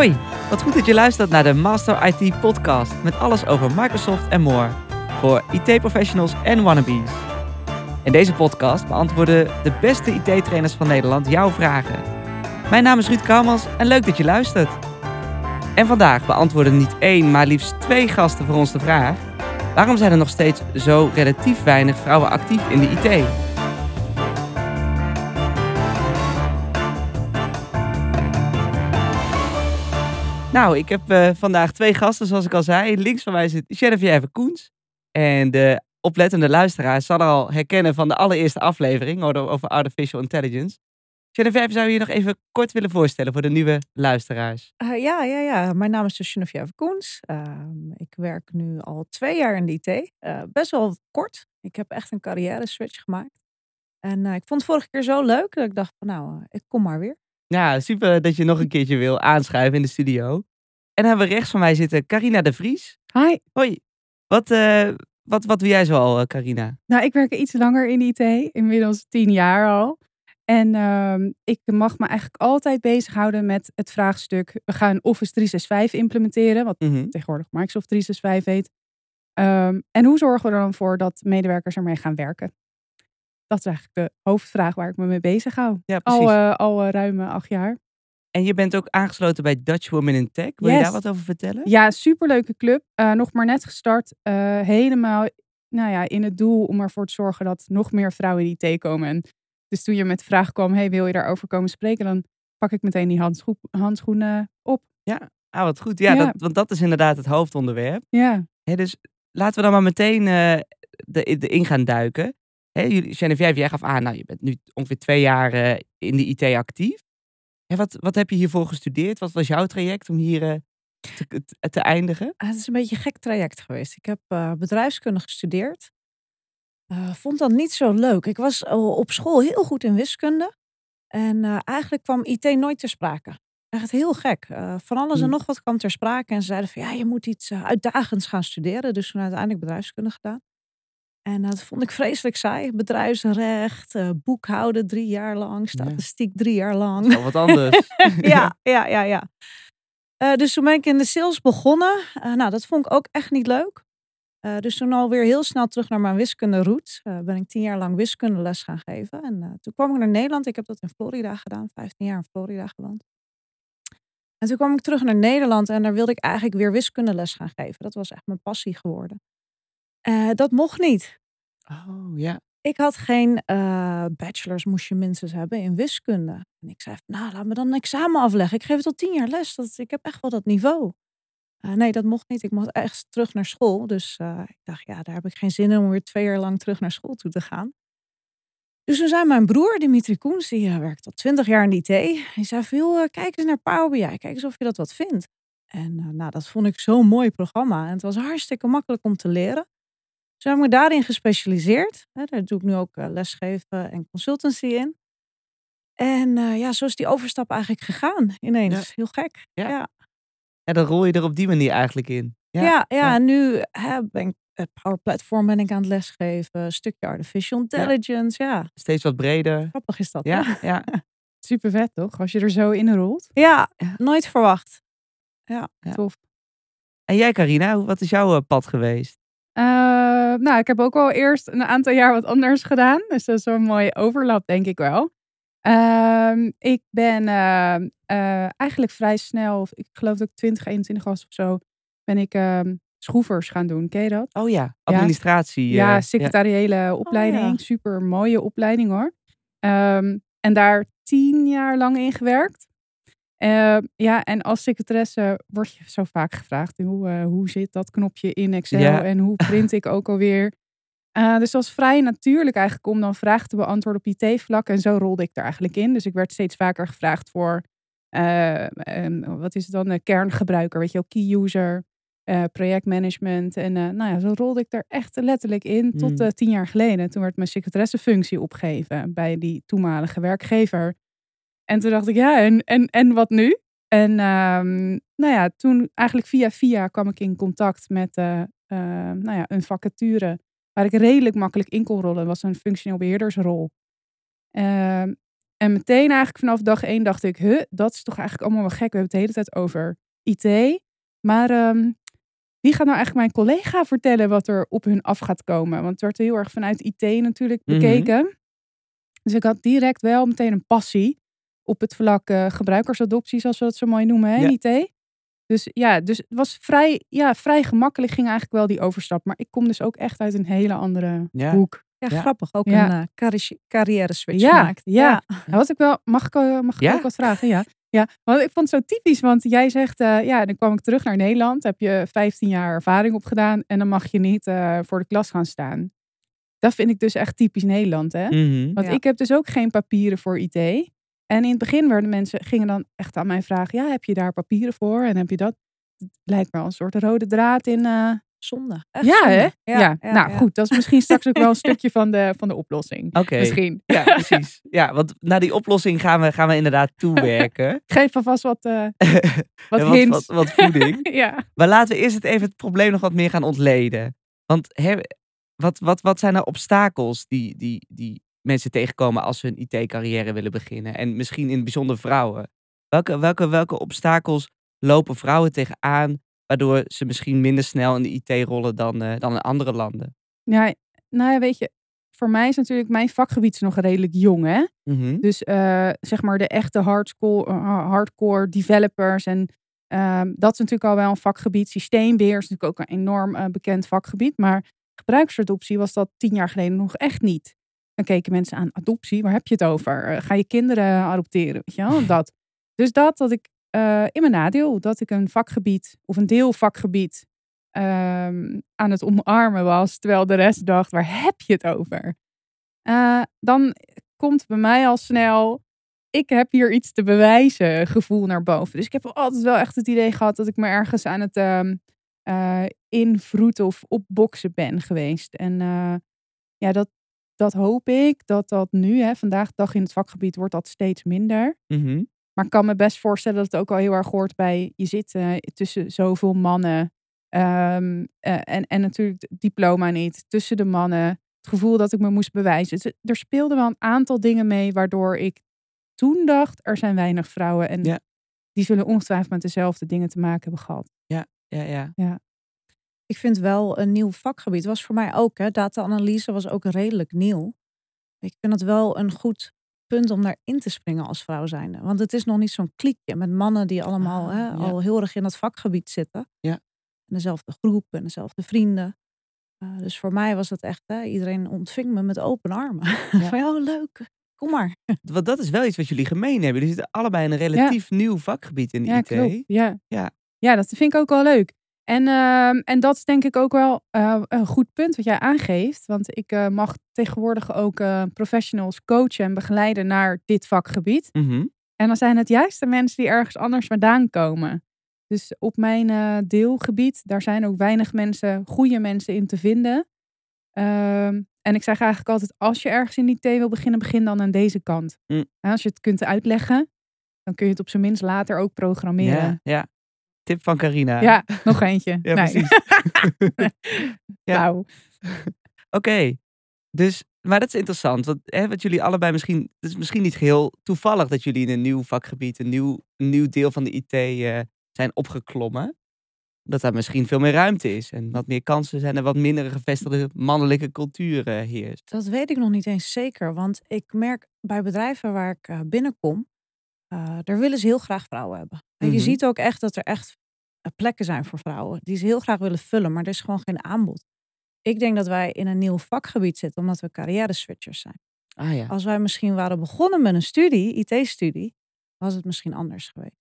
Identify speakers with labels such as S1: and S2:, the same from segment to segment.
S1: Hoi, wat goed dat je luistert naar de Master IT podcast met alles over Microsoft en more. Voor IT-professionals en wannabes. In deze podcast beantwoorden de beste IT-trainers van Nederland jouw vragen. Mijn naam is Ruud Kouwmans en leuk dat je luistert. En vandaag beantwoorden niet één, maar liefst twee gasten voor ons de vraag... waarom zijn er nog steeds zo relatief weinig vrouwen actief in de IT? Nou, ik heb uh, vandaag twee gasten, zoals ik al zei. Links van mij zit Geneviève Koens. En de oplettende luisteraar zal al herkennen van de allereerste aflevering over artificial intelligence. Geneviève, zou je je nog even kort willen voorstellen voor de nieuwe luisteraars?
S2: Uh, ja, ja, ja. Mijn naam is dus Koens. Uh, ik werk nu al twee jaar in de IT. Uh, best wel kort. Ik heb echt een carrière switch gemaakt. En ik vond het vorige keer zo leuk dat ik dacht van nou, ik kom maar weer.
S1: Ja, super dat je nog een keertje wil aanschuiven in de studio. En dan hebben we rechts van mij zitten Carina de Vries.
S3: Hi.
S1: Hoi. Wat, uh, wat, wat doe jij zo al, Carina?
S3: Nou, ik werk iets langer in IT, inmiddels tien jaar al. En uh, ik mag me eigenlijk altijd bezighouden met het vraagstuk: we gaan Office 365 implementeren, wat mm -hmm. tegenwoordig Microsoft 365 heet. Um, en hoe zorgen we er dan voor dat medewerkers ermee gaan werken? Dat is eigenlijk de hoofdvraag waar ik me mee bezig hou. Ja. Al, uh, al uh, ruim acht jaar.
S1: En je bent ook aangesloten bij Dutch Women in Tech. Wil je daar wat over vertellen?
S3: Ja, superleuke club. Uh, nog maar net gestart. helemaal nou ja, in het doel om ervoor te zorgen dat nog meer vrouwen in IT komen. En dus toen je met de vraag kwam, hey, wil je daarover komen spreken? Dan pak ik meteen die handscho handschoenen op.
S1: Ja, ah, wat goed. Ja, Dat, want dat is inderdaad het hoofdonderwerp.
S3: Ja.
S1: dus laten we dan maar meteen de, de in gaan duiken. Jullie, Geneviève, jij gaf aan, nou, je bent nu ongeveer twee jaar uh, in de IT actief. Wat, wat heb je hiervoor gestudeerd? Wat was jouw traject om hier uh, te, te, eindigen?
S2: Ah, het is een beetje een gek traject geweest. Ik heb uh, bedrijfskunde gestudeerd. vond dat niet zo leuk. Ik was op school heel goed in wiskunde. En eigenlijk kwam IT nooit ter sprake. Echt heel gek. van alles en hm. nog wat kwam ter sprake. En ze zeiden van ja, je moet iets uitdagends gaan studeren. Dus toen uiteindelijk bedrijfskunde gedaan. En dat vond ik vreselijk saai. Bedrijfsrecht, uh, boekhouden drie jaar lang, statistiek drie jaar lang.
S1: Al wat anders.
S2: ja, ja, ja, ja. Uh, dus toen ben ik in de sales begonnen. Uh, nou, dat vond ik ook echt niet leuk. dus toen alweer heel snel terug naar mijn wiskunde route. ben ik tien jaar lang wiskundeles gaan geven. En toen kwam ik naar Nederland. Ik heb dat in Florida gedaan. Vijftien jaar in Florida gewoond. En toen kwam ik terug naar Nederland en daar wilde ik eigenlijk weer wiskundeles gaan geven. Dat was echt mijn passie geworden. Uh, dat mocht niet.
S1: Oh, ja.
S2: Ik had geen uh, bachelors, moest je minstens hebben in wiskunde. En ik zei, nou, laat me dan een examen afleggen. Ik geef het al tien jaar les. Dat, ik heb echt wel dat niveau. Uh, nee, dat mocht niet. Ik mocht echt terug naar school. Dus ik dacht, ja, daar heb ik geen zin in om weer twee jaar lang terug naar school toe te gaan. Dus toen zei mijn broer, Dimitri Koens, die werkt al twintig jaar in de IT. Hij zei, veel, kijk eens naar Power BI. Kijk eens of je dat wat vindt. En nou, dat vond ik zo'n mooi programma. En het was hartstikke makkelijk om te leren. Zo heb ik me daarin gespecialiseerd. Daar doe ik nu ook eh, lesgeven en consultancy in. En uh, ja, zo is die overstap eigenlijk gegaan ineens. Heel gek. Ja. ja.
S1: En dan rol je er op die manier eigenlijk in.
S2: Ja, ja, ja. en nu hè, ben ik het Power Platform ben ik aan het lesgeven. Een stukje artificial intelligence, ja.
S1: Steeds wat breder.
S2: Grappig is dat,
S1: Ja, ja.
S3: Super vet toch? Als je er zo in rolt.
S2: Ja, nooit verwacht. Ja, tof.
S1: En jij Carina, wat is jouw pad geweest?
S3: Uh, nou, ik heb ook al eerst een aantal jaar wat anders gedaan. Dus dat is zo'n mooie overlap, denk ik wel. Uh, ik ben uh, eigenlijk vrij snel, ik geloof dat ik 2021 was of zo, ben ik ehm, schroevers gaan doen. Ken je dat?
S1: Oh ja, administratie.
S3: Ja, ja secretariële oh opleiding. Super mooie opleiding hoor. Um, en daar tien jaar lang in gewerkt. Uh, ja, en als secretaresse word je zo vaak gevraagd: hoe, uh, hoe zit dat knopje in Excel en hoe print ik ook alweer? Uh, dus dat was vrij natuurlijk eigenlijk om dan vragen te beantwoorden op IT-vlak. En zo rolde ik er eigenlijk in. Dus ik werd steeds vaker gevraagd voor, um, wat is het dan, een kerngebruiker, weet je wel, key user, projectmanagement. En nou ja, zo rolde ik er echt letterlijk in tot hmm. tien jaar geleden. Toen werd mijn secretaressefunctie opgegeven bij die toenmalige werkgever. En toen dacht ik, ja, en, en, en wat nu? En um, nou ja, toen eigenlijk via via kwam ik in contact met uh, uh, nou ja, een vacature waar ik redelijk makkelijk in kon rollen. Dat was een functioneel beheerdersrol. Uh, En meteen eigenlijk vanaf dag één dacht ik, huh, dat is toch eigenlijk allemaal wel gek. We hebben het de hele tijd over IT. Maar ehm, wie gaat nou eigenlijk mijn collega vertellen wat er op hun af gaat komen? Want het werd heel erg vanuit IT natuurlijk
S1: Mhm.
S3: bekeken. Dus ik had direct wel meteen een passie op het vlak eh, gebruikersadoptie, zoals we dat zo mooi noemen, hè, in IT. Dus ja, dus het was vrij, ja, vrij gemakkelijk ging eigenlijk wel die overstap. Maar ik kom dus ook echt uit een hele andere
S1: Ja.
S3: hoek.
S2: Ja,
S1: Ja.
S2: grappig. Ook
S3: Ja.
S2: een eh, carri- carrière switch
S3: Ja,
S2: gemaakt.
S3: ja. Wat ik wel, mag ik, mag ik
S1: Ja?
S3: ook wat vragen? Ja. ja, want ik vond het zo typisch, want jij zegt, eh, ja, dan kwam ik terug naar Nederland, heb je 15 jaar ervaring opgedaan en dan mag je niet eh, voor de klas gaan staan. Dat vind ik dus echt typisch Nederland, hè?
S1: Mhm.
S3: Want
S2: Ja.
S3: ik heb dus ook geen papieren voor IT. En in het begin werden mensen, gingen dan echt aan mij vragen, ja, heb je daar papieren voor en heb je dat? Het lijkt wel een soort rode draad in... eh,
S2: Zonde. Echt
S3: ja,
S2: zonde.
S3: hè? Ja, nou
S2: ja.
S3: goed, dat is misschien straks ook wel een stukje van de, van de oplossing.
S1: Oké.
S3: Misschien.
S1: Ja, precies. Ja, want naar die oplossing gaan we, gaan we inderdaad toewerken.
S3: Geef alvast wat, eh wat.
S1: Wat, wat voeding.
S3: ja.
S1: Maar laten we eerst het even het probleem nog wat meer gaan ontleden. Want hè, wat, wat, wat zijn nou obstakels die, die, die mensen tegenkomen als ze hun IT-carrière willen beginnen? En misschien in het bijzonder vrouwen. Welke, welke, welke obstakels lopen vrouwen tegenaan, waardoor ze misschien minder snel in de IT rollen dan, eh, dan in andere landen?
S3: ja, nou ja, weet je, voor mij is natuurlijk mijn vakgebied nog redelijk jong, hè?
S1: Mhm.
S3: Dus eh, zeg maar de echte hardcore, eh, hardcore developers en ehm, dat is natuurlijk al wel een vakgebied. Systeembeheer is natuurlijk ook een enorm bekend vakgebied, maar gebruiksadoptie was dat tien jaar geleden nog echt niet. Dan keken mensen aan adoptie, waar heb je het over? Eh, ga je kinderen adopteren? Weet je wel? Dat. Dus dat dat ik eh, in mijn nadeel, dat ik een vakgebied of een deel vakgebied ehm, aan het omarmen was, terwijl de rest dacht, waar heb je het over? Eh, dan komt bij mij al snel, ik heb hier iets te bewijzen, gevoel naar boven. Dus ik heb altijd wel echt het idee gehad dat ik me ergens aan het invroeten of opboksen ben geweest. En ja, dat, dat hoop ik, dat dat nu, hè, vandaag de dag in het vakgebied, wordt dat steeds minder.
S1: Mhm.
S3: Maar ik kan me best voorstellen dat het ook al heel erg hoort bij je zit eh, tussen zoveel mannen. ehm, eh, en, en natuurlijk het diploma niet. Tussen de mannen. Het gevoel dat ik me moest bewijzen. Dus er speelden wel een aantal dingen mee waardoor ik toen dacht, er zijn weinig vrouwen. En
S1: Ja.
S3: die zullen ongetwijfeld met dezelfde dingen te maken hebben gehad.
S1: Ja, ja.
S2: Ik vind wel een nieuw vakgebied. Was voor mij ook. Hè. Data-analyse was ook redelijk nieuw. Ik vind het wel een goed punt om daarin te springen als vrouw zijnde. Want het is nog niet zo'n kliekje met mannen die allemaal
S1: Ah,
S2: hè,
S1: ja.
S2: al heel erg in dat vakgebied zitten.
S1: Ja.
S2: En dezelfde groep en dezelfde vrienden. Eh, dus voor mij was het echt, hè, iedereen ontving me met open armen. Van ja, oh, leuk, kom maar.
S1: Want dat is wel iets wat jullie gemeen hebben. Jullie zitten allebei in een relatief nieuw vakgebied in de IT.
S3: klopt. Ja.
S1: Ja.
S3: ja, dat vind ik ook wel leuk. En, ehm, en dat is denk ik ook wel eh, een goed punt wat jij aangeeft. Want ik eh, mag tegenwoordig ook eh, professionals coachen en begeleiden naar dit vakgebied.
S1: Mhm.
S3: En dan zijn het juist de mensen die ergens anders vandaan komen. Dus op mijn deelgebied, daar zijn ook weinig mensen, goede mensen in te vinden. Ehm, en ik zeg eigenlijk altijd, als je ergens in IT wil beginnen, begin dan aan deze kant.
S1: Mm.
S3: Als je het kunt uitleggen, dan kun je het op zijn minst later ook programmeren.
S1: Ja, ja. Tip van Carina.
S3: Ja, nog eentje.
S1: Ja,
S3: Nee.
S1: precies. Ja.
S3: Nou,
S1: Oké, dus, maar dat is interessant. Want hè, wat jullie allebei misschien, het is misschien niet geheel toevallig dat jullie in een nieuw vakgebied, een nieuw, een nieuw deel van de IT eh, zijn opgeklommen. Dat daar misschien veel meer ruimte is en wat meer kansen zijn en wat minder gevestigde mannelijke cultuur eh, heerst.
S2: Dat weet ik nog niet eens zeker. Want ik merk bij bedrijven waar ik eh, binnenkom, eh, daar willen ze heel graag vrouwen hebben. En
S1: Mhm.
S2: je ziet ook echt dat er echt plekken zijn voor vrouwen die ze heel graag willen vullen, maar er is gewoon geen aanbod. Ik denk dat wij in een nieuw vakgebied zitten omdat we carrière switchers zijn.
S1: Ah ja.
S2: Als wij misschien waren begonnen met een studie, IT-studie, was het misschien anders geweest.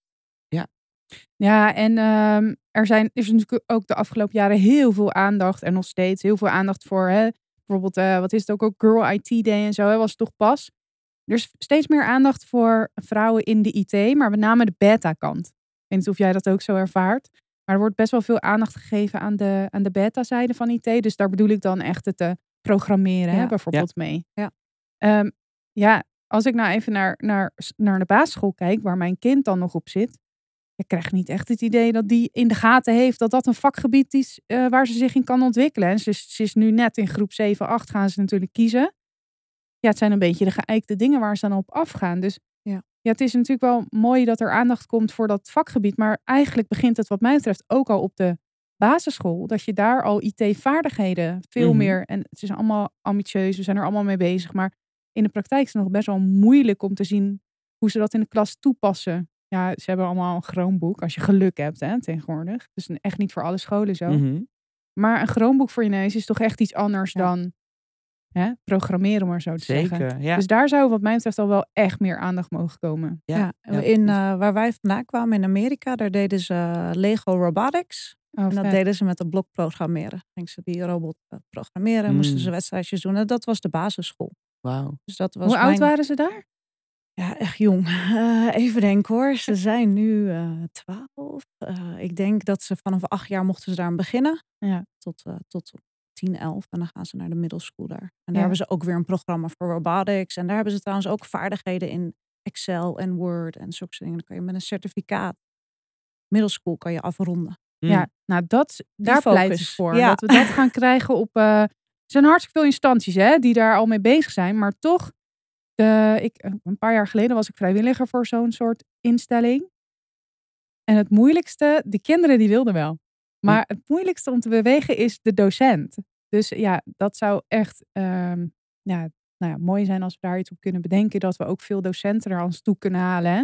S3: Ja, en ehm, er, zijn, is natuurlijk ook de afgelopen jaren heel veel aandacht en nog steeds heel veel aandacht voor, hè, bijvoorbeeld, eh, wat is het ook, ook Girl IT Day en zo, hè, was het toch pas. Er is steeds meer aandacht voor vrouwen in de IT, maar met name de beta-kant. Ik weet niet of jij dat ook zo ervaart, maar er wordt best wel veel aandacht gegeven aan de, aan de beta-zijde van IT. Dus daar bedoel ik dan echt het eh, programmeren, hè,
S2: Ja.
S3: bijvoorbeeld mee.
S2: Ja.
S3: Ehm, ja, als ik nou even naar, naar, naar de basisschool kijk, waar mijn kind dan nog op zit, ik krijg niet echt het idee dat die in de gaten heeft dat dat een vakgebied is eh, waar ze zich in kan ontwikkelen. En ze, is- ze is nu net in groep 7, 8 gaan ze natuurlijk kiezen. ja, het zijn een beetje de geëikte dingen waar ze dan op afgaan. Dus
S2: Ja.
S3: het is natuurlijk wel mooi dat er aandacht komt voor dat vakgebied. Maar eigenlijk begint het wat mij betreft ook al op de basisschool. Dat je daar al IT-vaardigheden veel
S1: Mhm.
S3: meer... En het is allemaal ambitieus, we zijn er allemaal mee bezig. Maar in de praktijk is het nog best wel moeilijk om te zien hoe ze dat in de klas toepassen. Ja, ze hebben allemaal een Chromebook, als je geluk hebt hè, tegenwoordig. Dus echt niet voor alle scholen zo.
S1: Mhm.
S3: Maar een Chromebook voor je neus is toch echt iets anders
S2: Ja.
S3: dan hè, programmeren, om maar zo te zeggen.
S1: Ja.
S3: Dus daar zou wat mij betreft al wel echt meer aandacht mogen komen.
S1: Ja,
S2: in, eh, waar wij vandaan kwamen in Amerika, daar deden ze eh, Lego Robotics.
S3: Oh,
S2: en dat
S3: vet.
S2: deden ze met een blok programmeren. Gingen ze die robot eh, programmeren, moesten
S1: Mm.
S2: ze wedstrijdjes doen. En dat was de basisschool.
S1: Wauw.
S2: Dus dat was
S3: Hoe oud waren ze daar?
S2: Ja, echt jong. Eh, even denken hoor. Ze zijn nu eh 12. Eh, ik denk dat ze vanaf acht jaar mochten ze daar aan beginnen.
S3: Ja.
S2: Tot, eh tot 10, 11. En dan gaan ze naar de middelschool daar. En daar
S3: Ja.
S2: hebben ze ook weer een programma voor robotics. En daar hebben ze trouwens ook vaardigheden in Excel en Word en zulke soort dingen. Dan kan je met een certificaat. Middelschool kan je afronden.
S1: Mm.
S3: Ja, nou dat, daar pleit ik
S2: focus,
S3: voor.
S2: ja.
S3: Dat we dat gaan krijgen op... eh, er zijn hartstikke veel instanties hè, die daar al mee bezig zijn. Maar toch, de, ik, eh, een paar jaar geleden was ik vrijwilliger voor zo'n soort instelling. En het moeilijkste, de kinderen die wilden wel. Maar het moeilijkste om te bewegen is de docent. Dus ja, dat zou echt ehm, ja, nou ja, mooi zijn als we daar iets op kunnen bedenken. Dat we ook veel docenten er aan ons toe kunnen halen. hè.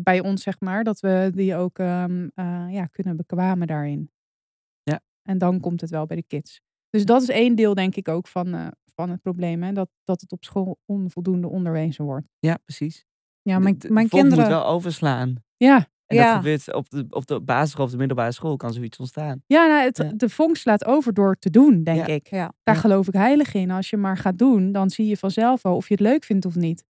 S3: Bij ons, zeg maar. Dat we die ook ehm, eh, ja, kunnen bekwamen daarin.
S1: Ja.
S3: En dan komt het wel bij de kids. Dus dat is één deel, denk ik, ook van, eh, van het probleem. Hè? Dat, dat het op school onvoldoende onderwezen wordt.
S1: Ja, precies.
S2: Ja, mijn, mijn kinderen.
S1: moet wel overslaan.
S3: Ja,
S1: En
S2: Ja.
S1: dat gebeurt op de, op de basisschool of de middelbare school kan zoiets ontstaan.
S3: ja, nou, het,
S1: Ja.
S3: de vonk slaat over door te doen, denk
S1: Ja.
S3: ik.
S2: Ja.
S3: Daar
S1: Ja.
S3: geloof ik heilig in. Als je maar gaat doen, dan zie je vanzelf wel of je het leuk vindt of niet.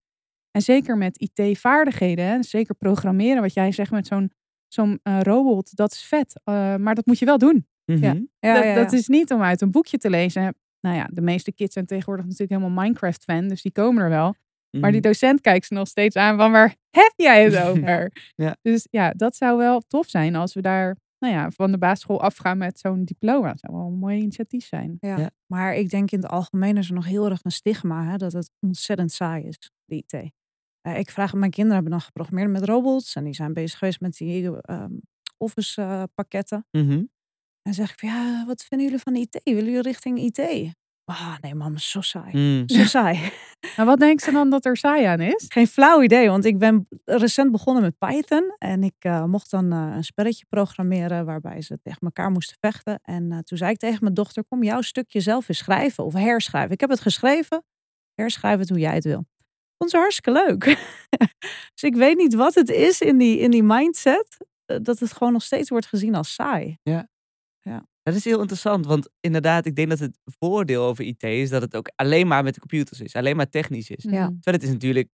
S3: En zeker met IT-vaardigheden, zeker programmeren, wat jij zegt met zo'n zo'n eh, robot, dat is vet. Eh, maar dat moet je wel doen.
S1: Mhm.
S2: Ja,
S3: dat,
S2: ja,
S3: dat is niet om uit een boekje te lezen. Nou ja, de meeste kids zijn tegenwoordig natuurlijk helemaal Minecraft-fan, dus die komen er wel. Maar die
S1: Mhm.
S3: docent kijkt ze nog steeds aan van waar heb jij het over?
S1: Ja.
S3: Dus ja, dat zou wel tof zijn als we daar nou ja, van de basisschool afgaan met zo'n diploma. Dat zou wel een mooi initiatief zijn.
S2: Ja.
S1: Ja.
S2: Maar ik denk in het algemeen is er nog heel erg een stigma hè, dat het ontzettend saai is, de IT. Eh, ik vraag, mijn kinderen hebben dan geprogrammeerd met robots en die zijn bezig geweest met die ehm, Office eh, pakketten.
S1: Mhm.
S2: En zeg ik, van, ja, wat vinden jullie van IT? Willen jullie richting IT? Ah, nee mam, zo saai.
S1: Mm.
S2: Zo saai.
S3: Maar wat denken ze dan dat er saai aan is?
S2: Geen flauw idee, want ik ben recent begonnen met Python. En ik eh, mocht dan eh, een spelletje programmeren waarbij ze tegen elkaar moesten vechten. En eh, toen zei ik tegen mijn dochter, kom jouw stukje zelf eens schrijven of herschrijven. Ik heb het geschreven, herschrijf het hoe jij het wil. Vond ze hartstikke leuk. dus ik weet niet wat het is in die, in die mindset, dat het gewoon nog steeds wordt gezien als saai.
S1: Dat is heel interessant, want inderdaad, ik denk dat het voordeel over IT is dat het ook alleen maar met de computers is, alleen maar technisch is.
S2: Ja.
S1: Terwijl het is natuurlijk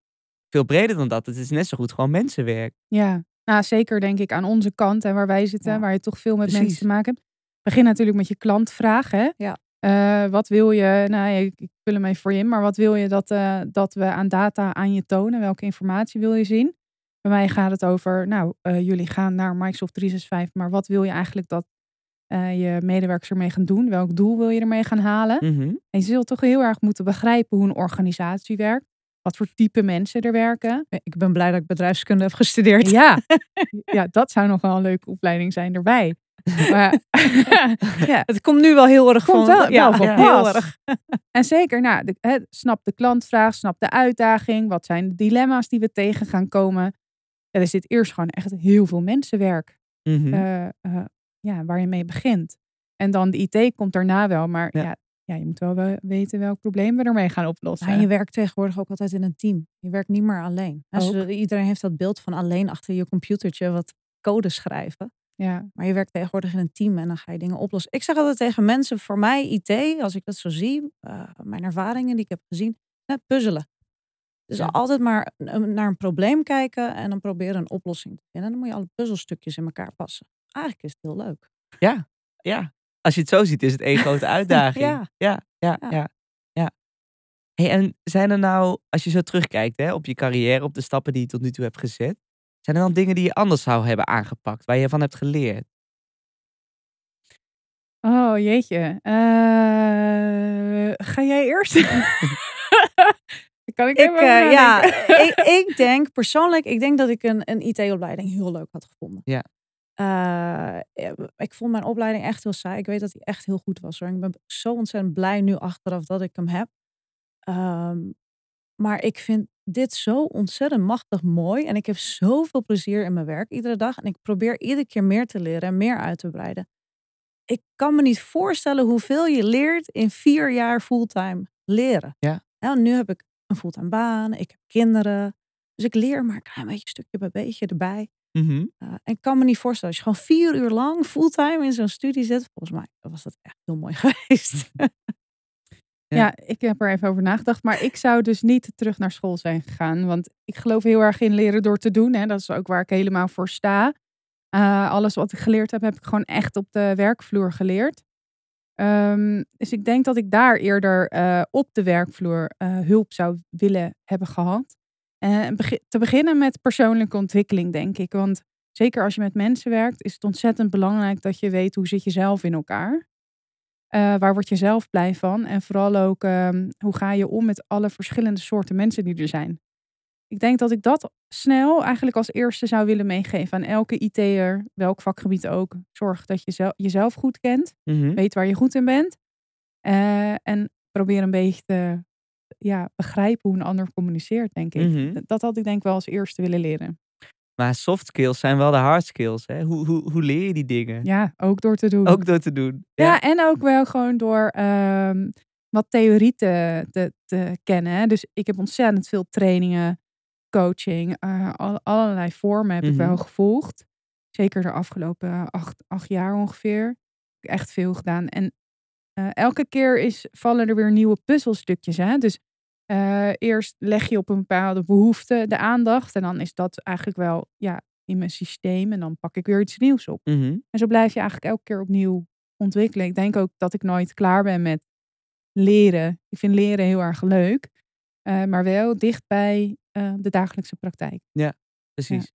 S1: veel breder dan dat. Het is net zo goed gewoon mensenwerk.
S3: Ja, nou zeker denk ik aan onze kant en waar wij zitten,
S2: Ja.
S3: waar je toch veel met
S1: Precies.
S3: mensen te maken hebt. Begin natuurlijk met je klantvraag. Hè?
S2: Ja.
S3: Eh, wat wil je, nou ik, ik vul hem even voor je in, maar wat wil je dat, eh, dat we aan data aan je tonen? Welke informatie wil je zien? Bij mij gaat het over, nou, eh, jullie gaan naar Microsoft 365, maar wat wil je eigenlijk dat eh, je medewerkers ermee gaan doen? Welk doel wil je ermee gaan halen?
S1: Mhm.
S3: En je zult toch heel erg moeten begrijpen hoe een organisatie werkt. Wat voor type mensen er werken.
S2: Ik ben blij dat ik bedrijfskunde heb gestudeerd.
S3: Ja, ja dat zou nog wel een leuke opleiding zijn erbij. Maar, ja.
S2: Het komt nu wel heel erg
S3: Komt
S2: van.
S3: wel-
S2: ja,
S3: wel van
S2: heel erg.
S3: En zeker, nou, de, hè, snap de klantvraag, snap de uitdaging. Wat zijn de dilemma's die we tegen gaan komen? Ja, er zit eerst gewoon echt heel veel mensenwerk eh, ja, waar je mee begint. En dan de IT komt daarna wel. Maar
S1: Ja.
S3: ja. Ja, je moet wel we- weten welk probleem we ermee gaan oplossen.
S2: Maar je werkt tegenwoordig ook altijd in een team. Je werkt niet meer alleen. Iedereen heeft dat beeld van alleen achter je computertje wat code schrijven.
S3: ja.
S2: Maar je werkt tegenwoordig in een team en dan ga je dingen oplossen. Ik zeg altijd tegen mensen, voor mij IT, als ik dat zo zie, eh, mijn ervaringen die ik heb gezien, eh, puzzelen. Dus
S1: Ja.
S2: altijd maar naar een probleem kijken en dan proberen een oplossing te vinden. En dan moet je alle puzzelstukjes in elkaar passen. Eigenlijk is het heel leuk.
S1: Ja, ja. Als je het zo ziet, is het één grote uitdaging.
S2: Ja.
S1: ja, ja,
S2: Ja.
S1: Hey, en zijn er nou, als je zo terugkijkt hè, op je carrière, op de stappen die je tot nu toe hebt gezet, zijn er dan dingen die je anders zou hebben aangepakt, waar je van hebt geleerd?
S3: Oh jeetje. Eh, ga jij eerst? Kan ik,
S2: Ik, eh, ja, ik, ik denk persoonlijk, ik denk dat ik een, een IT-opleiding heel leuk had gevonden.
S1: Ja.
S2: Eh, eh, ik vond mijn opleiding echt heel saai. Ik weet dat die echt heel goed was. Hoor. Ik ben zo ontzettend blij nu achteraf dat ik hem heb. Ehm, maar ik vind dit zo ontzettend machtig mooi. En ik heb zoveel plezier in mijn werk iedere dag. En ik probeer iedere keer meer te leren en meer uit te breiden. Ik kan me niet voorstellen hoeveel je leert in vier jaar fulltime leren.
S1: Ja.
S2: Nou, nu heb ik een fulltime baan. Ik heb kinderen. Dus ik leer maar een klein beetje, stukje bij beetje erbij.
S1: Mhm.
S2: Uh, en ik kan me niet voorstellen, als je gewoon vier uur lang fulltime in zo'n studie zit, volgens mij was dat echt heel mooi geweest.
S1: Ja.
S3: Ja, ik heb er even over nagedacht. Maar ik zou dus niet terug naar school zijn gegaan. Want ik geloof heel erg in leren door te doen. Hè. Dat is ook waar ik helemaal voor sta. Uh, alles wat ik geleerd heb, heb ik gewoon echt op de werkvloer geleerd. Um, dus ik denk dat ik daar eerder uh, op de werkvloer uh, hulp zou willen hebben gehad. Begi te beginnen met persoonlijke ontwikkeling, denk ik. Want zeker als je met mensen werkt, is het ontzettend belangrijk dat je weet hoe zit je zelf in elkaar. Uh, waar word je zelf blij van? En vooral ook um, hoe ga je om met alle verschillende soorten mensen die er zijn. Ik denk dat ik dat snel eigenlijk als eerste zou willen meegeven aan elke IT'er, welk vakgebied ook. Zorg dat je zelf, jezelf goed kent,
S1: Mm -hmm.
S3: weet waar je goed in bent. Uh, en probeer een beetje te ja, begrijpen hoe een ander communiceert, denk ik.
S1: Mm -hmm.
S3: Dat had ik denk ik wel als eerste willen leren.
S1: Maar soft skills zijn wel de hard skills. Hè? Hoe, hoe, hoe leer je die dingen?
S3: Ja, ook door te doen.
S1: Ook door te doen.
S3: Ja, ja en ook wel gewoon door um, wat theorie te, te, te kennen. Hè? Dus ik heb ontzettend veel trainingen, coaching, uh, al, allerlei vormen heb
S1: Mhm.
S3: ik wel gevolgd. Zeker de afgelopen acht, acht jaar ongeveer. Echt veel gedaan. En uh, elke keer is, vallen er weer nieuwe puzzelstukjes. Hè? Dus uh, eerst leg je op een bepaalde behoefte de aandacht. En dan is dat eigenlijk wel ja, in mijn systeem. En dan pak ik weer iets nieuws op.
S1: Mhm.
S3: En zo blijf je eigenlijk elke keer opnieuw ontwikkelen. Ik denk ook dat ik nooit klaar ben met leren. Ik vind leren heel erg leuk. Uh, maar wel dicht bij de dagelijkse praktijk.
S1: Precies.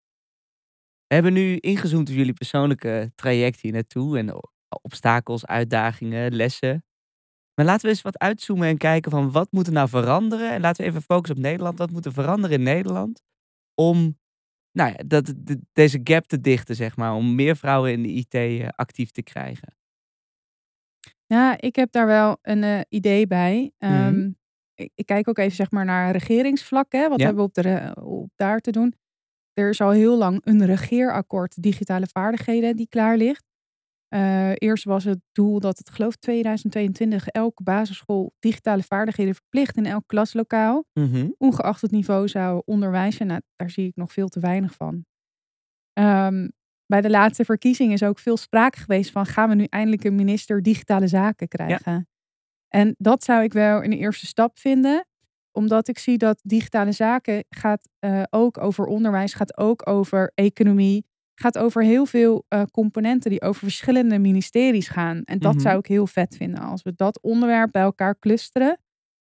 S1: We hebben nu ingezoomd op jullie persoonlijke traject hier naartoe. En obstakels, uitdagingen, lessen. Maar laten we eens wat uitzoomen en kijken van wat moet er nou veranderen. En laten we even focussen op Nederland. Wat moet er veranderen in Nederland om nou ja, dat, de, deze gap te dichten, zeg maar. Om meer vrouwen in de IT uh, actief te krijgen.
S3: Ja, ik heb daar wel een uh, idee bij. Um,
S1: Mhm.
S3: mm. ik, ik, kijk ook even zeg maar, naar regeringsvlak. Hè? Wat
S1: Ja.
S3: hebben we op, de, op daar te doen? Er is al heel lang een regeerakkoord digitale vaardigheden die klaar ligt. Uh, eerst was het doel dat het geloof 2022 elke basisschool digitale vaardigheden verplicht in elk klaslokaal.
S1: Mhm.
S3: Ongeacht het niveau zou onderwijzen. Nou, daar zie ik nog veel te weinig van. Um, bij de laatste verkiezing is ook veel sprake geweest van gaan we nu eindelijk een minister digitale zaken krijgen. Ja. En dat zou ik wel een eerste stap vinden. Omdat ik zie dat digitale zaken gaat uh, ook over onderwijs, gaat ook over economie. Gaat over heel veel uh, componenten die over verschillende ministeries gaan. En dat
S1: Mhm.
S3: zou ik heel vet vinden. Als we dat onderwerp bij elkaar clusteren.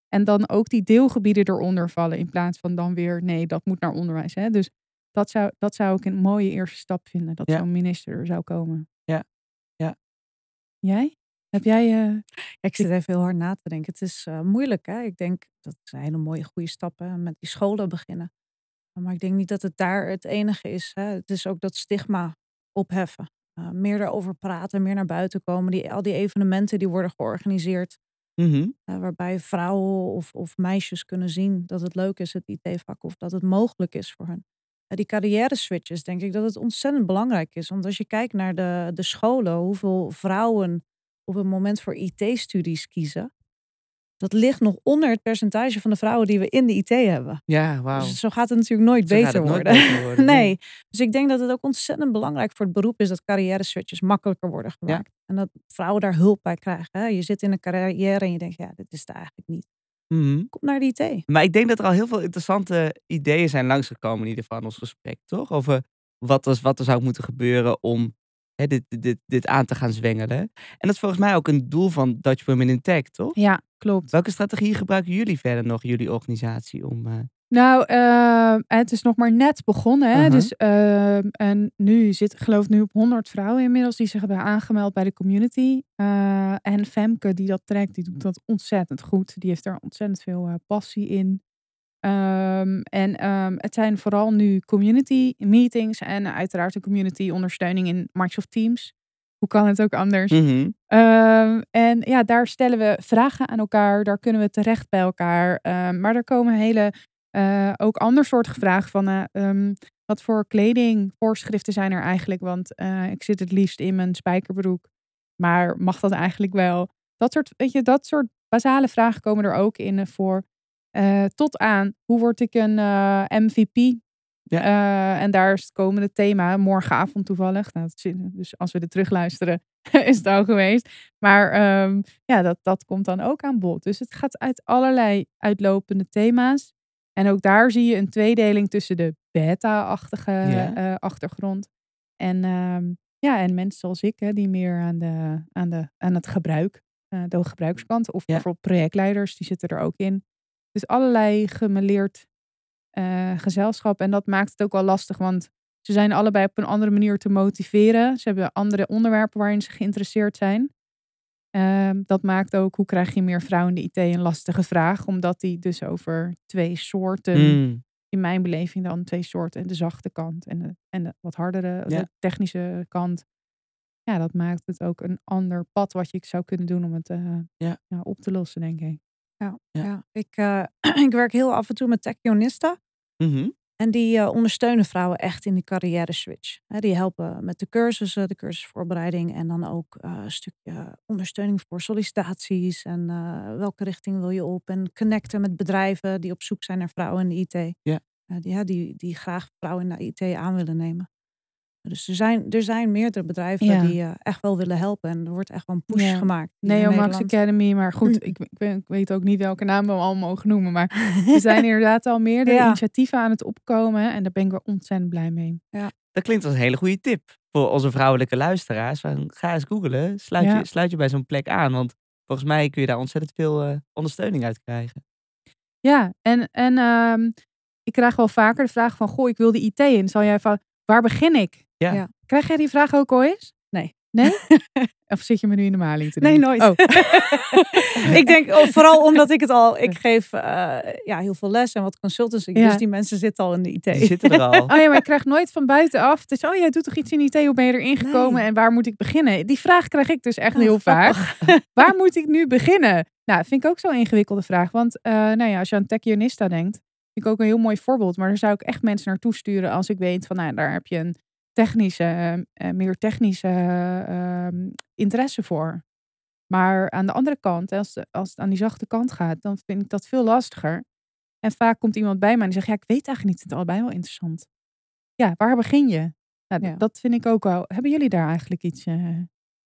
S3: En dan ook die deelgebieden eronder vallen. In plaats van dan weer, nee, dat moet naar onderwijs. Hè? Dus dat zou, dat zou ik een mooie eerste stap vinden. Dat
S1: Ja.
S3: zo'n minister er zou komen.
S1: Ja. Ja.
S3: Jij? Heb jij... Uh,
S2: ik zit even heel hard na te denken. Het is uh, moeilijk, hè? Ik denk dat zijn hele mooie, goede stappen met die scholen beginnen. Maar ik denk niet dat het daar het enige is. Hè? Het is ook dat stigma opheffen. Uh, meer erover praten, meer naar buiten komen. Die, al die evenementen die worden georganiseerd.
S1: Mhm.
S2: Uh, waarbij vrouwen of, of meisjes kunnen zien dat het leuk is, het IT-vak. Of dat het mogelijk is voor hen. Uh, die carrière switches, denk ik dat het ontzettend belangrijk is. Want als je kijkt naar de, de scholen, hoeveel vrouwen op het moment voor IT-studies kiezen. Dat ligt nog onder het percentage van de vrouwen die we in de IT hebben.
S1: Ja, wauw.
S2: Dus zo gaat het natuurlijk nooit
S1: Zo
S2: beter
S1: het nooit
S2: worden.
S1: beter worden,
S2: nee.
S1: nee.
S2: Dus ik denk dat het ook ontzettend belangrijk voor het beroep is dat carrière switches makkelijker worden gemaakt. En dat vrouwen daar hulp bij krijgen. Hè? Je zit in een carrière en je denkt, ja, dit is het eigenlijk niet.
S1: Mhm.
S2: Kom naar de IT.
S1: Maar ik denk dat er al heel veel interessante ideeën zijn langsgekomen in ieder geval in ons gesprek, toch? Over wat er, wat er zou moeten gebeuren om hè, dit, dit, dit aan te gaan zwengelen. En dat is volgens mij ook een doel van Dutch Women in Tech, toch?
S3: Ja, klopt.
S1: Welke strategie gebruiken jullie verder nog, jullie organisatie, om... Uh...
S3: Nou, uh, het is nog maar net begonnen. Hè?
S1: Uh -huh.
S3: Dus, uh, en nu zit, ik geloof nu op 100 vrouwen inmiddels die zich hebben aangemeld bij de community. En Femke die dat trekt, die doet dat ontzettend goed. Die heeft daar ontzettend veel passie in. Ehm, en ehm, het zijn vooral nu community meetings en uiteraard een community ondersteuning in Microsoft Teams. Hoe kan het ook anders?
S1: Mhm.
S3: Ehm, en ja, daar stellen we vragen aan elkaar. Daar kunnen we terecht bij elkaar. Maar er komen hele, eh, ook andersoortige vragen van... eh, wat voor kledingvoorschriften zijn er eigenlijk? Want eh, ik zit het liefst in mijn spijkerbroek. Maar mag dat eigenlijk wel? Dat soort, weet je, dat soort basale vragen komen er ook in voor. Eh, tot aan, hoe word ik een eh, MVP?
S1: Ja.
S3: Eh, en daar is het komende thema, morgenavond toevallig. Nou, dat dus als we dit terugluisteren, is het al geweest. Maar ehm, ja, dat, dat komt dan ook aan bod. Dus het gaat uit allerlei uitlopende thema's. En ook daar zie je een tweedeling tussen de beta-achtige
S1: Ja.
S3: achtergrond. En, ehm, ja, en mensen zoals ik, hè, die meer aan, de, aan, de, aan het gebruik, de gebruikskant. Of
S1: Ja.
S3: bijvoorbeeld projectleiders, die zitten er ook in. Dus allerlei gemeleerd eh, gezelschap. En dat maakt het ook wel lastig, want ze zijn allebei op een andere manier te motiveren. Ze hebben andere onderwerpen waarin ze geïnteresseerd zijn. Ehm, dat maakt ook, hoe krijg je meer vrouwen in de IT, een lastige vraag. Omdat die dus over twee soorten,
S1: Mm.
S3: in mijn beleving dan twee soorten. De zachte kant en de, en de wat hardere,
S1: Ja.
S3: de technische kant. Ja, dat maakt het ook een ander pad wat je zou kunnen doen om het eh,
S1: Ja.
S3: op te lossen, denk ik.
S2: Ja,
S1: Ja.
S2: Ik, eh, ik werk heel af en toe met Techionista.
S1: Mhm.
S2: En die eh, ondersteunen vrouwen echt in de carrière switch. Die helpen met de cursussen, de cursusvoorbereiding. En dan ook eh, een stukje ondersteuning voor sollicitaties. En welke richting wil je op. En connecten met bedrijven die op zoek zijn naar vrouwen in de IT.
S1: Ja.
S2: Die, ja, die, die graag vrouwen in de IT aan willen nemen. Dus er zijn, er zijn meerdere bedrijven
S3: Ja.
S2: die eh, echt wel willen helpen. En er wordt echt wel een push
S3: Ja.
S2: gemaakt.
S3: Neo Max. Academy, maar goed, ik, ik, ben- ik weet ook niet welke naam we al mogen noemen. Maar er zijn inderdaad al meerdere
S2: Ja.
S3: initiatieven aan het opkomen. En daar ben ik wel ontzettend blij mee.
S1: Dat klinkt als een hele goede tip voor onze vrouwelijke luisteraars. Ga eens googlen, sluit,
S3: Ja.
S1: je, sluit je bij zo'n plek aan. Want volgens mij kun je daar ontzettend veel eh, ondersteuning uit krijgen.
S3: Ja, en, en ehm, ik krijg wel vaker de vraag van, goh, ik wil de IT in. Zal jij van, waar begin ik?
S1: Ja.
S2: Ja.
S3: Krijg jij die vraag ook al eens?
S2: Nee.
S3: Nee? of zit je me nu in de maling te
S2: Nee,
S3: doen?
S2: nooit.
S3: Oh.
S2: ik denk oh, vooral omdat ik het al, ik geef eh, ja, heel veel les en wat consultancy.
S3: Ja.
S2: Dus die mensen zitten al in de IT.
S1: Die zitten er al.
S3: Oh ja, maar ik krijg nooit van buitenaf. Dus, oh, jij doet toch iets in IT? Hoe ben je erin gekomen?
S2: Nee.
S3: En waar moet ik beginnen? Die vraag krijg ik dus echt
S2: Oh,
S3: heel vaak. Waar moet ik nu beginnen? Nou, vind ik ook zo'n ingewikkelde vraag. Want eh, nou ja, als je aan Techionista denkt, vind ik ook een heel mooi voorbeeld. Maar daar zou ik echt mensen naartoe sturen als ik weet van, nou, daar heb je een technische, eh, eh, meer technische eh, ehm, interesse voor. Maar aan de andere kant, als, als het aan die zachte kant gaat, dan vind ik dat veel lastiger. En vaak komt iemand bij mij en die zegt, ja, ik weet eigenlijk niet, het allebei wel interessant. Ja, waar begin je? Nou,
S2: Ja.
S3: Dat vind ik ook wel. Hebben jullie daar eigenlijk iets, eh,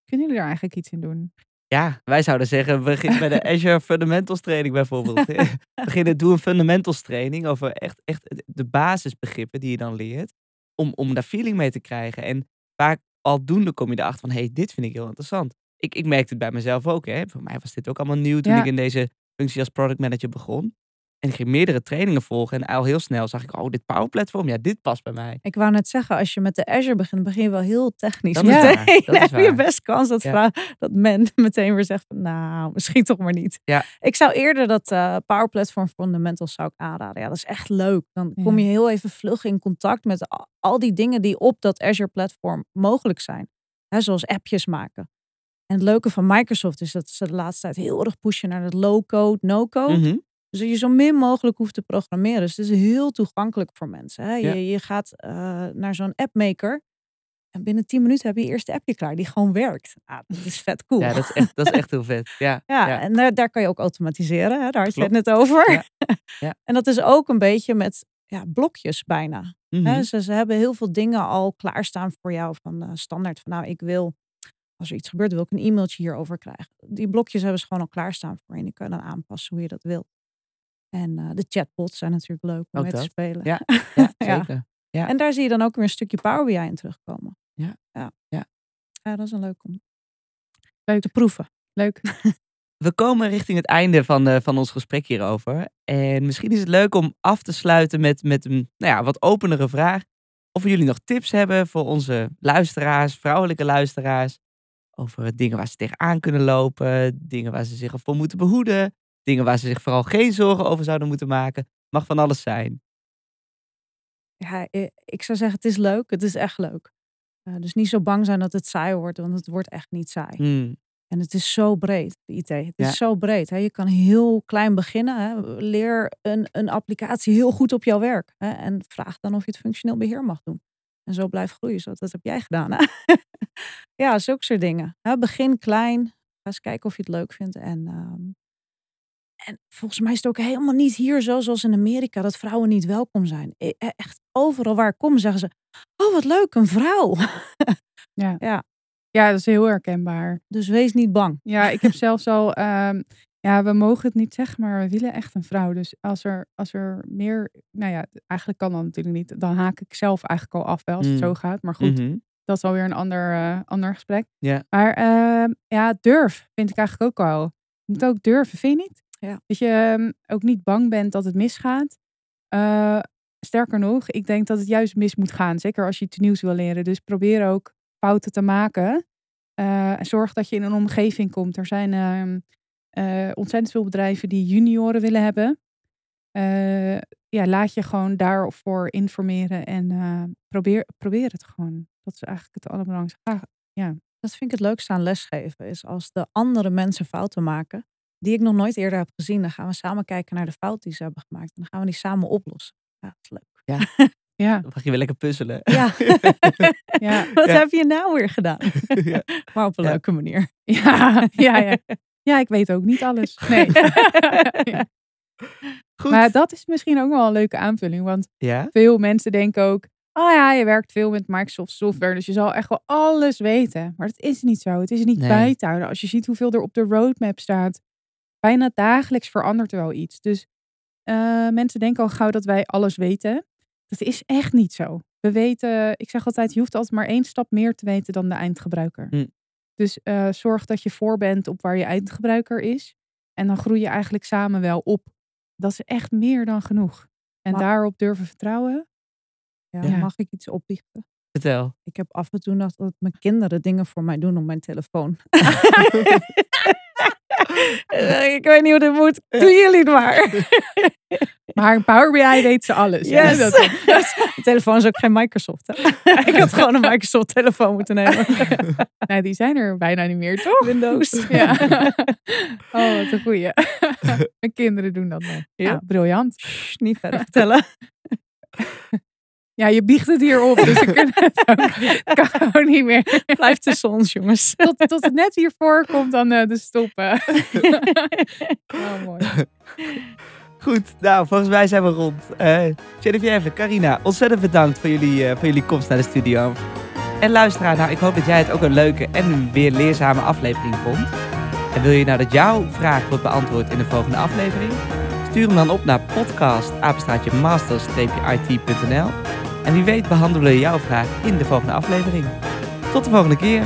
S3: kunnen jullie daar eigenlijk iets in doen?
S1: Ja, wij zouden zeggen, begin bij de Azure Fundamentals training bijvoorbeeld. Beginnen, doe een fundamentals training over echt, echt de basisbegrippen die je dan leert. Om, om daar feeling mee te krijgen. En vaak aldoende kom je erachter van, hé, hey, dit vind ik heel interessant. Ik, ik merkte het bij mezelf ook. Hè. Voor mij was dit ook allemaal nieuw toen
S3: Ja.
S1: ik in deze functie als product manager begon. En ik ging meerdere trainingen volgen. En al heel snel zag ik, oh, dit Power Platform, ja, dit past bij mij.
S2: Ik wou net zeggen, als je met de Azure begint, begin je wel heel technisch.
S1: Dat
S3: is
S1: waar, dat
S2: heb je best kans dat,
S1: Ja.
S2: vrouw, dat men meteen weer zegt nou, misschien toch maar niet.
S1: Ja.
S2: Ik zou eerder dat eh, Power Platform Fundamentals zou ik aanraden. Ja, dat is echt leuk. Dan kom je heel even vlug in contact met al, al die dingen die op dat Azure platform mogelijk zijn. Hè, zoals appjes maken. En het leuke van Microsoft is dat ze de laatste tijd heel erg pushen naar het low-code, no-code.
S1: Mhm.
S2: Dus dat je zo min mogelijk hoeft te programmeren. Dus het is heel toegankelijk voor mensen. Hè?
S1: Ja.
S2: Je, je gaat eh, naar zo'n appmaker. En binnen 10 minuten heb je je eerste appje klaar die gewoon werkt. Ah, dat is vet cool.
S1: Ja, dat is echt, dat is echt heel vet. Ja,
S2: Ja,
S1: ja.
S2: en daar, daar kan je ook automatiseren. Hè? Daar had je het net over.
S1: Ja. Ja.
S2: en dat is ook een beetje met ja, blokjes bijna.
S1: Mhm.
S2: Ze, ze hebben heel veel dingen al klaarstaan voor jou. Van eh, standaard van nou, ik wil, als er iets gebeurt, wil ik een e-mailtje hierover krijgen. Die blokjes hebben ze gewoon al klaarstaan voor je. En die kan je dan aanpassen hoe je dat wil. En eh, de chatbots zijn natuurlijk leuk om
S1: Ook
S2: mee te spelen.
S1: Ja, ja, zeker. Ja.
S2: En daar zie je dan ook weer een stukje Power BI in terugkomen.
S1: Ja.
S2: Ja,
S1: Ja.
S2: Ja, dat is een leuk om
S3: Leuk.
S2: te proeven.
S3: Leuk.
S1: We komen richting het einde van, eh, van ons gesprek hierover. En misschien is het leuk om af te sluiten met, met een nou ja, wat openere vraag. Of jullie nog tips hebben voor onze luisteraars, vrouwelijke luisteraars. Over dingen waar ze tegenaan kunnen lopen. Dingen waar ze zich voor moeten behoeden. Dingen waar ze zich vooral geen zorgen over zouden moeten maken. Mag van alles zijn.
S2: Ja, ik zou zeggen, het is leuk. Het is echt leuk. Eh, dus niet zo bang zijn dat het saai wordt, want het wordt echt niet saai.
S1: Hmm.
S2: En het is zo breed, de IT. Het is zo breed. Hè? Je kan heel klein beginnen. Hè? Leer een, een applicatie heel goed op jouw werk. Hè? En vraag dan of je het functioneel beheer mag doen. En zo blijf groeien. Zo, dat heb jij gedaan. Hè? ja, zulke soort dingen. Hè? Begin klein. Ga eens kijken of je het leuk vindt. En, ehm, en volgens mij is het ook helemaal niet hier zo zoals in Amerika. Dat vrouwen niet welkom zijn. E- e- Echt overal waar ik kom zeggen ze. Oh, wat leuk, een vrouw.
S3: Ja.
S2: Ja.
S3: ja, dat is heel herkenbaar.
S2: Dus wees niet bang.
S3: Ja, ik heb zelfs al, ehm, ja, we mogen het niet zeggen, maar we willen echt een vrouw. Dus als er, als er meer, nou ja, eigenlijk kan dat natuurlijk niet. Dan haak ik zelf eigenlijk al af wel als het
S1: Mm.
S3: zo gaat. Maar goed,
S1: Mhm.
S3: dat is alweer een ander, eh, ander gesprek.
S1: Ja.
S3: Maar ehm, ja, durf vind ik eigenlijk ook al. Je moet ook durven, vind je niet?
S2: Ja.
S3: Dat je ehm, ook niet bang bent dat het misgaat. Eh, sterker nog, ik denk dat het juist mis moet gaan. Zeker als je iets nieuws wil leren. Dus probeer ook fouten te maken. En zorg dat je in een omgeving komt. Er zijn ehm, eh, ontzettend veel bedrijven die junioren willen hebben. Ja, laat je gewoon daarvoor informeren en probeer, probeer het gewoon. Dat is eigenlijk het allerbelangrijkste. Ah, ja.
S2: Dat vind ik het leukste aan lesgeven. Is als de andere mensen fouten maken. Die ik nog nooit eerder heb gezien. Dan gaan we samen kijken naar de fout die ze hebben gemaakt. En dan gaan we die samen oplossen. Ja, dat is leuk.
S3: Ja,
S1: Dan mag je weer lekker puzzelen.
S2: Ja.
S3: ja,
S2: Wat
S1: Ja.
S2: heb je nou weer gedaan?
S1: Ja.
S2: Maar op een
S1: Ja.
S2: leuke manier.
S3: ja, ja, ja. Ja, ik weet ook niet alles. Nee. Ja.
S1: Goed.
S3: Maar dat is misschien ook wel een leuke aanvulling. Want
S1: ja?
S3: veel mensen denken ook... Oh ja, je werkt veel met Microsoft software. Dus je zal echt wel alles weten. Maar dat is niet zo. Het is niet
S1: Nee.
S3: bij te houden. Als je ziet hoeveel er op de roadmap staat. Bijna dagelijks verandert er wel iets. Dus eh, mensen denken al gauw dat wij alles weten. Dat is echt niet zo. We weten, ik zeg altijd, je hoeft altijd maar één stap meer te weten dan de eindgebruiker.
S1: Hm.
S3: Dus eh, zorg dat je voor bent op waar je eindgebruiker is. En dan groei je eigenlijk samen wel op. Dat is echt meer dan genoeg. En
S2: Maar-
S3: daarop durven vertrouwen.
S2: Ja,
S3: Ja.
S2: Mag ik iets opbiechten?
S1: Vertel.
S2: Ik heb af en toe nog dat mijn kinderen dingen voor mij doen op mijn telefoon. ik weet niet hoe dit moet. Doe jullie het maar.
S3: Maar Power BI weet ze alles. hè?
S2: Yes.
S3: Dat-
S2: De telefoon is ook geen Microsoft. Hè? ik had gewoon een Microsoft telefoon moeten nemen.
S3: nou, die zijn er bijna niet meer, toch?
S2: Windows.
S3: Ja. Oh, wat een goeie. Mijn kinderen doen dat nog.
S2: Ja.
S3: Ja, briljant.
S2: Shh, niet verder vertellen.
S3: Ja, je biegt het hier op, dus ik kan het ook het kan gewoon niet meer.
S2: Blijf tussen ons, jongens.
S3: Tot, tot het net hiervoor komt dan eh, de stoppen. oh, mooi.
S1: Goed, nou, volgens mij zijn we rond. Eh Geneviève, Carina, ontzettend bedankt voor jullie, eh, voor jullie komst naar de studio. En luisteraar, nou, ik hoop dat jij het ook een leuke en weer leerzame aflevering vond. En wil je nou dat jouw vraag wordt beantwoord in de volgende aflevering? Stuur hem dan op naar podcast master-it.nl En wie weet behandelen we jouw vraag in de volgende aflevering. Tot de volgende keer.